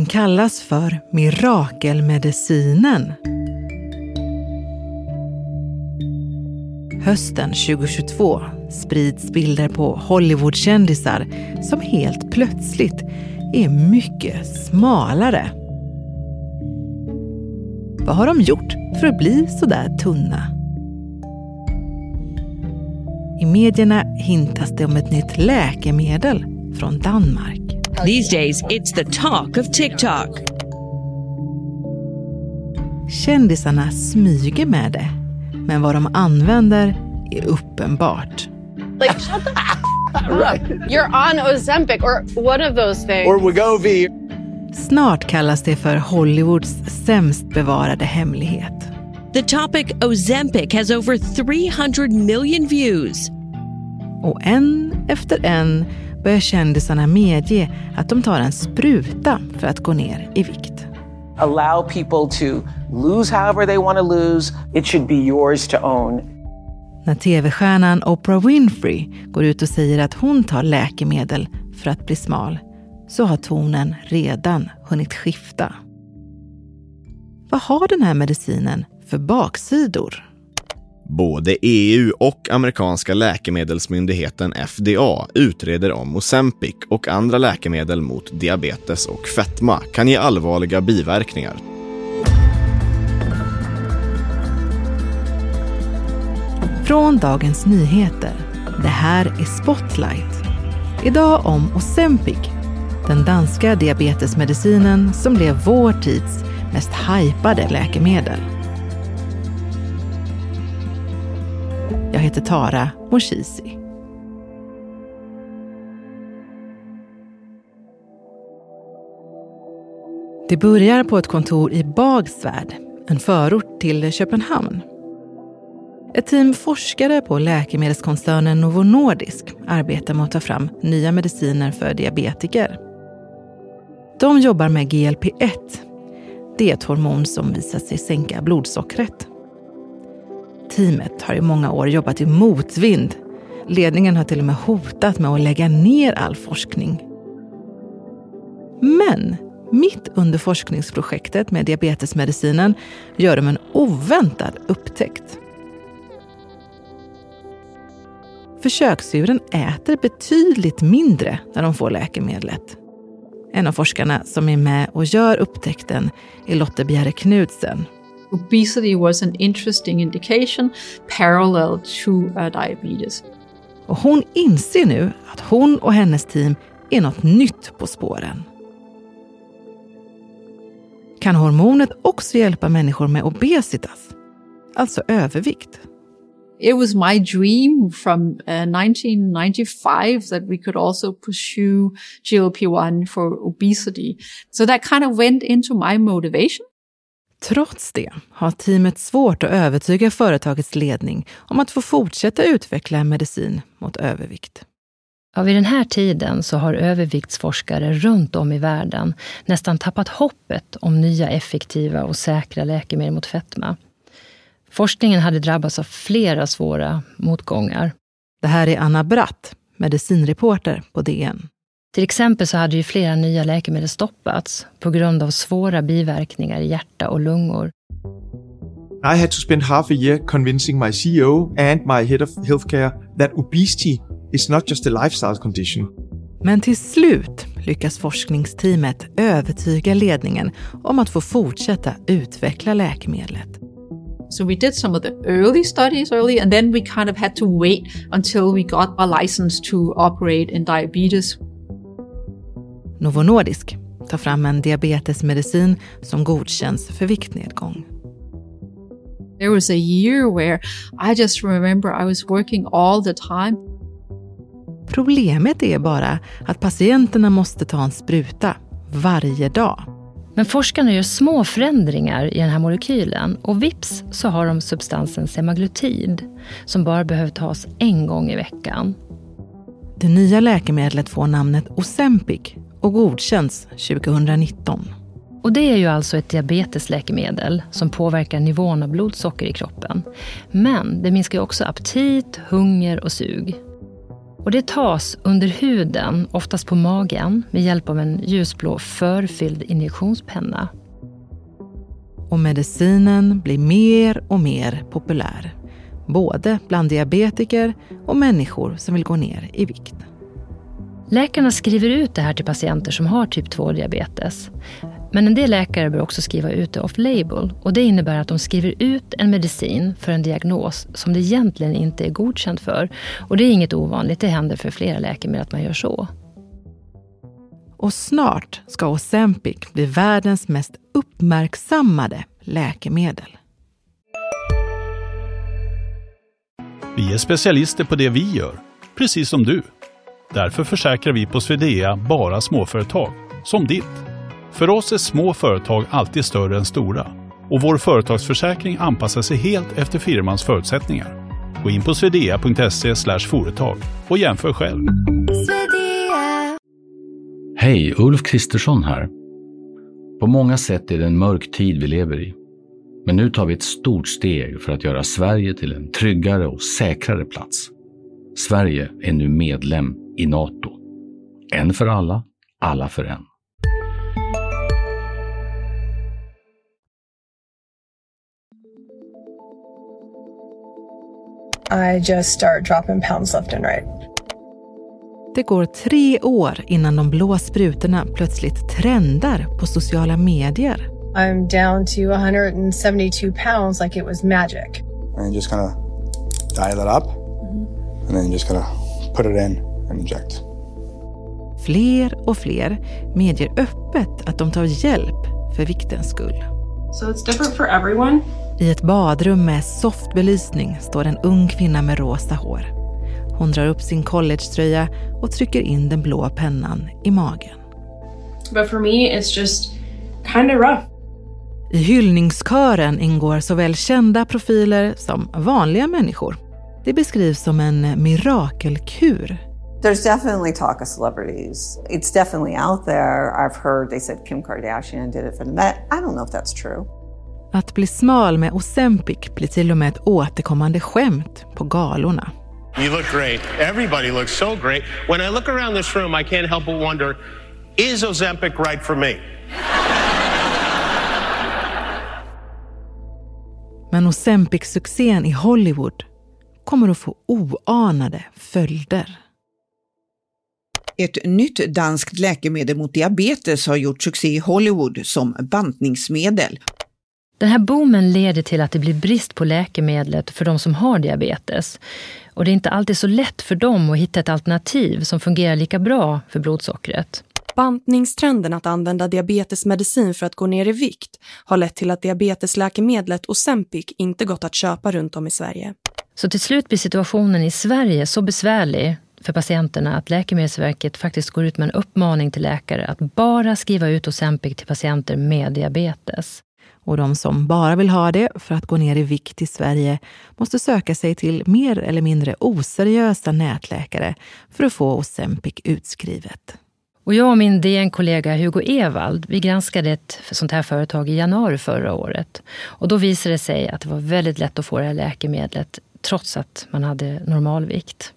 Den kallas för mirakelmedicinen. Hösten 2022 sprids bilder på Hollywoodkändisar som helt plötsligt är mycket smalare. Vad har de gjort för att bli så där tunna? I medierna hintas det om ett nytt läkemedel från Danmark. These days, it's the talk of TikTok. Kändisarna smyger med det, men vad de använder är uppenbart. Like, shut the right. You're on Ozempic or one of those things. Or Wegovy. Snart kallas det för Hollywoods sämst bevarade hemlighet. The topic Ozempic has over 300 million views. Och en efter en börjar kändisarna medge att de tar en spruta för att gå ner i vikt. Allow people to lose however they want to lose. It should be yours to own. När tv-stjärnan Oprah Winfrey går ut och säger att hon tar läkemedel för att bli smal så har tonen redan hunnit skifta. Vad har den här medicinen för baksidor? Både EU och amerikanska läkemedelsmyndigheten FDA utreder om Ozempic och andra läkemedel mot diabetes och fetma kan ge allvarliga biverkningar. Från Dagens Nyheter. Det här är Spotlight. Idag om Ozempic, den danska diabetesmedicinen som blev vår tids mest hypade läkemedel. Jag heter Tara Moshisi. Det börjar på ett kontor i Bagsvärd, en förort till Köpenhamn. Ett team forskare på läkemedelskoncernen Novo Nordisk arbetar med att ta fram nya mediciner för diabetiker. De jobbar med GLP-1. Det är ett hormon som visat sig sänka blodsockret. Teamet har i många år jobbat i motvind. Ledningen har till och med hotat med att lägga ner all forskning. Men mitt under forskningsprojektet med diabetesmedicinen gör de en oväntad upptäckt. Försöksdjuren äter betydligt mindre när de får läkemedlet. En av forskarna som är med och gör upptäckten är Lotte Bjerre Knudsen. Obesity was an interesting indication parallel to uh, diabetes. Och hon inser nu att hon och hennes team är något nytt på spåren. Kan hormonet också hjälpa människor med obesitas, alltså övervikt? It was my dream from uh, 1995 that we could also pursue GLP-1 for obesity. So that kind of went into my motivation. Trots det har teamet svårt att övertyga företagets ledning om att få fortsätta utveckla en medicin mot övervikt. Ja, vid den här tiden så har överviktsforskare runt om i världen nästan tappat hoppet om nya effektiva och säkra läkemedel mot fetma. Forskningen hade drabbats av flera svåra motgångar. Det här är Anna Bratt, medicinreporter på DN. Till exempel så hade ju flera nya läkemedel stoppats på grund av svåra biverkningar i hjärta och lungor. I had to spend half a year convincing my CEO and my head of healthcare that obesity is not just a lifestyle condition. Men till slut lyckas forskningsteamet övertyga ledningen om att få fortsätta utveckla läkemedlet. So we did some of the early studies early, and then we kind of had to wait until we got a license to operate in diabetes. Novo Nordisk tar fram en diabetesmedicin som godkänns för viktnedgång. There was a year where I just remember I was working all the time. Problemet är bara att patienterna måste ta en spruta varje dag. Men forskarna gör små förändringar i den här molekylen och vips så har de substansen semaglutid som bara behöver tas en gång i veckan. Det nya läkemedlet får namnet Ozempic och godkänns 2019. Och det är ju alltså ett diabetesläkemedel som påverkar nivån av blodsocker i kroppen. Men det minskar också aptit, hunger och sug. Och det tas under huden, oftast på magen, med hjälp av en ljusblå förfylld injektionspenna. Och medicinen blir mer och mer populär. Både bland diabetiker och människor som vill gå ner i vikt. Läkarna skriver ut det här till patienter som har typ 2-diabetes. Men en del läkare bör också skriva ut det off-label och det innebär att de skriver ut en medicin för en diagnos som det egentligen inte är godkänd för. Och det är inget ovanligt, det händer för flera läkemedel att man gör så. Och snart ska Ozempic bli världens mest uppmärksammade läkemedel. Vi är specialister på det vi gör, precis som du. Därför försäkrar vi på Swedea bara småföretag, som ditt. För oss är små företag alltid större än stora och vår företagsförsäkring anpassar sig helt efter firmans förutsättningar. Gå in på swedea.se företag och jämför själv. Hej, Ulf Kristersson här. På många sätt är det en mörk tid vi lever i. Men nu tar vi ett stort steg för att göra Sverige till en tryggare och säkrare plats. Sverige är nu medlem i Nato. En för alla, alla för en. I just start dropping pounds left and right. Det går tre år innan de blå sprutorna plötsligt trendar på sociala medier. I'm down to 172 pounds like it was magic. And just kind of dial it up and then just of put it in and inject. Fler och fler medger öppet att de tar hjälp för viktens skull. So it's different for everyone. I ett badrum med softbelysning står en ung kvinna med rosa hår. Hon drar upp sin collegetröja och trycker in den blå pennan i magen. But for me it's just kind of rough. I hyllningskören ingår såväl kända profiler som vanliga människor. Det beskrivs som en mirakelkur. There's definitely talk of celebrities. It's definitely out there. I've heard they said Kim Kardashian did it for the Met. I don't know if that's true. Att bli smal med Ozempic blir till och med ett återkommande skämt på galorna. You look great. Everybody looks so great. When I look around this room, I can't help but wonder, is Ozempic right for me? Men Ozempic-succén i Hollywood kommer att få oanade följder. Ett nytt danskt läkemedel mot diabetes har gjort succé i Hollywood som bantningsmedel. Den här boomen leder till att det blir brist på läkemedlet för de som har diabetes. Och det är inte alltid så lätt för dem att hitta ett alternativ som fungerar lika bra för blodsockret. Bantningstrenden att använda diabetesmedicin för att gå ner i vikt har lett till att diabetesläkemedlet Ozempic inte gått att köpa runt om i Sverige. Så till slut blir situationen i Sverige så besvärlig för patienterna att Läkemedelsverket faktiskt går ut med en uppmaning till läkare att bara skriva ut Ozempic till patienter med diabetes. Och de som bara vill ha det för att gå ner i vikt i Sverige måste söka sig till mer eller mindre oseriösa nätläkare för att få Ozempic utskrivet. Och jag och min DN-kollega Hugo Evald, vi granskade ett sånt här företag i januari förra året. Och då visade det sig att det var väldigt lätt att få det här läkemedlet trots att man hade normalvikt.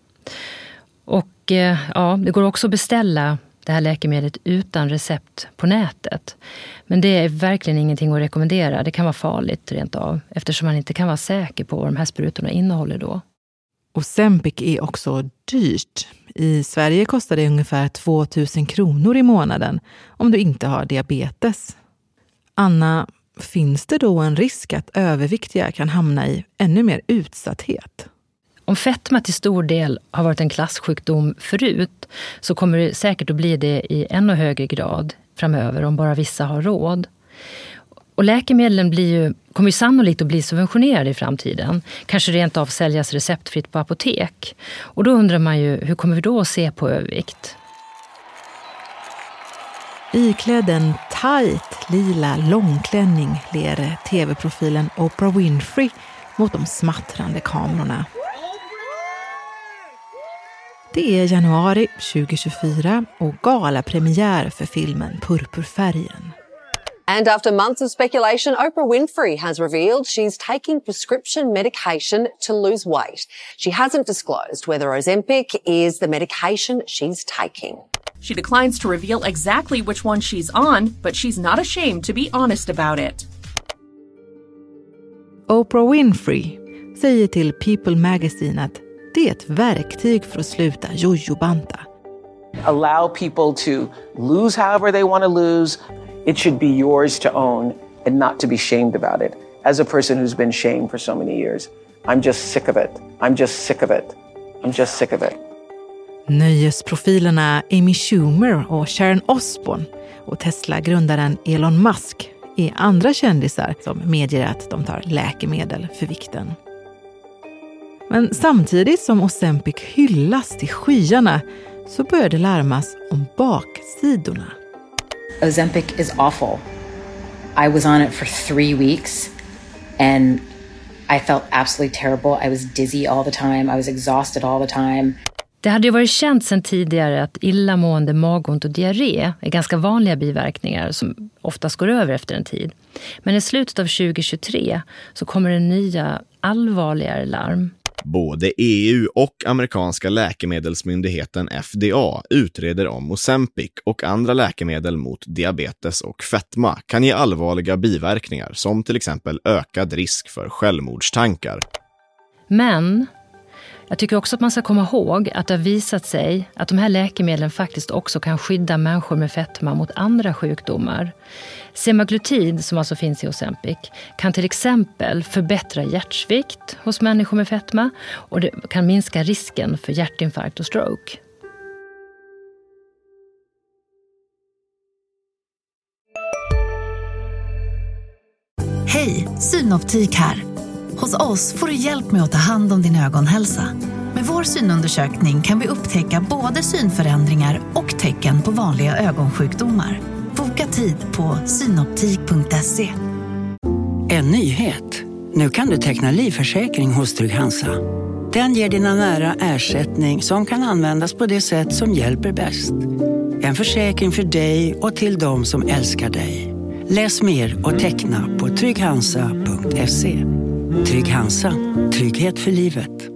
Och eh, ja, det går också att beställa det här läkemedlet utan recept på nätet. Men det är verkligen ingenting att rekommendera. Det kan vara farligt rent av eftersom man inte kan vara säker på vad de här sprutorna innehåller då. Ozempic är också dyrt. I Sverige kostar det ungefär 2 000 kronor i månaden om du inte har diabetes. Anna, finns det då en risk att överviktiga kan hamna i ännu mer utsatthet? Om fetma till stor del har varit en klassjukdom förut så kommer det säkert att bli det i ännu högre grad framöver om bara vissa har råd. Och läkemedlen blir ju, kommer ju sannolikt att bli subventionerade i framtiden. Kanske rent av säljas receptfritt på apotek. Och då undrar man ju, hur kommer vi då att se på övervikt? Iklädd en tajt lila långklänning ler tv-profilen Oprah Winfrey mot de smattrande kamerorna. Det är januari 2024 och galapremiär för filmen Purpurfärgen. And after months of speculation, Oprah Winfrey has revealed she's taking prescription medication to lose weight. She hasn't disclosed whether Ozempic is the medication she's taking. She declines to reveal exactly which one she's on, but she's not ashamed to be honest about it. Oprah Winfrey säger till People Magazine att det är ett verktyg för att sluta jojobanta. Allow people to lose however they want to lose. It should be yours to own and not to be shamed about it. As a person who's been shamed for so many years, I'm just sick of it. I'm just sick of it. I'm just sick of it. Nöjesprofilerna Amy Schumer och Sharon Osbourne och Tesla-grundaren Elon Musk är andra kändisar som medger att de tar läkemedel för vikten. Men samtidigt som Ozempic hyllas till skyarna så börjar det larmas om baksidorna. Ozempic is awful. I was on it for three weeks and I felt absolutely terrible. I was dizzy all the time. I was exhausted all the time. Det hade ju varit känt sedan tidigare att illamående, magont och diarré är ganska vanliga biverkningar som oftast går över efter en tid. Men i slutet av 2023 så kommer det nya allvarligare larm. Både EU och amerikanska läkemedelsmyndigheten FDA utreder om Ozempic och andra läkemedel mot diabetes och fetma kan ge allvarliga biverkningar som till exempel ökad risk för självmordstankar. Men jag tycker också att man ska komma ihåg att det har visat sig att de här läkemedlen faktiskt också kan skydda människor med fetma mot andra sjukdomar. Semaglutid, som alltså finns i Ozempic, kan till exempel förbättra hjärtsvikt hos människor med fetma och det kan minska risken för hjärtinfarkt och stroke. Hej, Synoptik här. Hos oss får du hjälp med att ta hand om din ögonhälsa. Med vår synundersökning kan vi upptäcka både synförändringar och tecken på vanliga ögonsjukdomar. Boka tid på synoptik.se. En nyhet. Nu kan du teckna livförsäkring hos Trygg-Hansa. Den ger dina nära ersättning som kan användas på det sätt som hjälper bäst. En försäkring för dig och till de som älskar dig. Läs mer och teckna på trygghansa.se. Trygg Hansa. Trygghet för livet.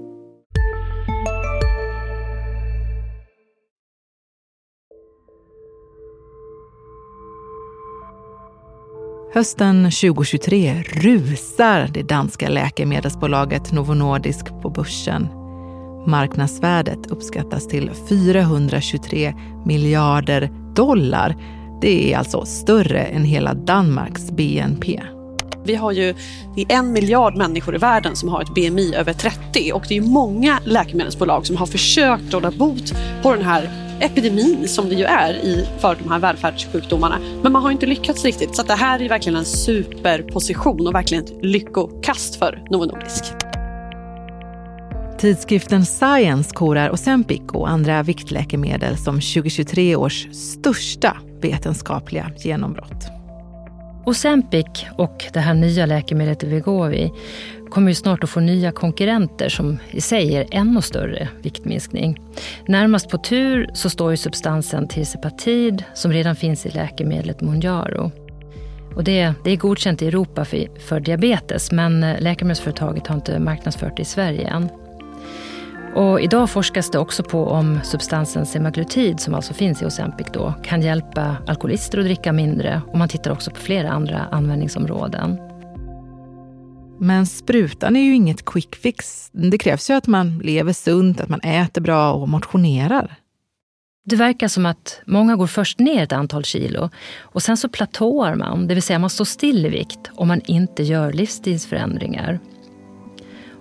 Hösten 2023 rusar det danska läkemedelsbolaget Novo Nordisk på börsen. Marknadsvärdet uppskattas till 423 miljarder dollar. Det är alltså större än hela Danmarks BNP. Vi har ju det är en miljard människor i världen som har ett BMI över 30 och det är många läkemedelsbolag som har försökt råda bot på den här epidemin som det ju är i, för de här välfärdssjukdomarna. Men man har inte lyckats riktigt. Så det här är verkligen en superposition och verkligen ett lyckokast för Novo Nordisk. Tidskriften Science korar Ozempic och andra viktläkemedel som 2023 års största vetenskapliga genombrott. Ozempic och det här nya läkemedlet Wegovy kommer ju snart att få nya konkurrenter som i sig ger ännu större viktminskning. Närmast på tur så står ju substansen Tirsepatid som redan finns i läkemedlet Mounjaro. Och det, det är godkänt i Europa för, för diabetes men eh, läkemedelsföretaget har inte marknadsfört det i Sverige än. Och idag forskas det också på om substansen semaglutid, som alltså finns i Ozempic, då, kan hjälpa alkoholister att dricka mindre. Och man tittar också på flera andra användningsområden. Men sprutan är ju inget quick fix. Det krävs ju att man lever sunt, att man äter bra och motionerar. Det verkar som att många går först ner ett antal kilo och sen så platåar man, det vill säga man står still i vikt om man inte gör livsstilsförändringar.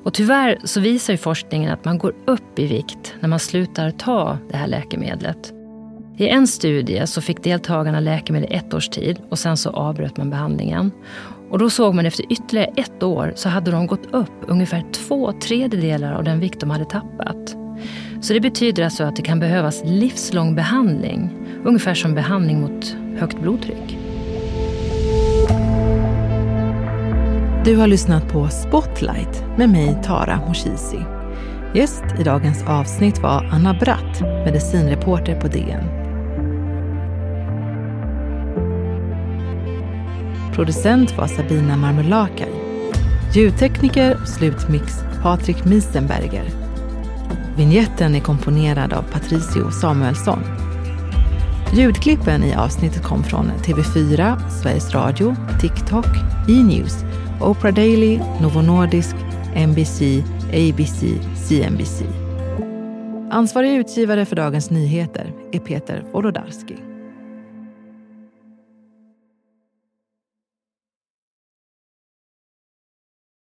Och tyvärr så visar ju forskningen att man går upp i vikt när man slutar ta det här läkemedlet. I en studie så fick deltagarna läkemedel ett års tid och sen så avbröt man behandlingen. Och då såg man efter ytterligare ett år så hade de gått upp ungefär två tredjedelar av den vikt de hade tappat. Så det betyder alltså att det kan behövas livslång behandling, ungefär som behandling mot högt blodtryck. Du har lyssnat på Spotlight med mig, Tara Moshizi. Gäst i dagens avsnitt var Anna Bratt, medicinreporter på DN. Producent var Sabina Marmulakai. Ljudtekniker och slutmix Patrik Miesenberger. Vinjetten är komponerad av Patricio Samuelsson. Ljudklippen i avsnittet kom från TV4, Sveriges Radio, TikTok, E-news, Oprah Daily, Novo Nordisk, NBC, ABC, CNBC. Ansvarig utgivare för Dagens Nyheter är Peter Wolodarski.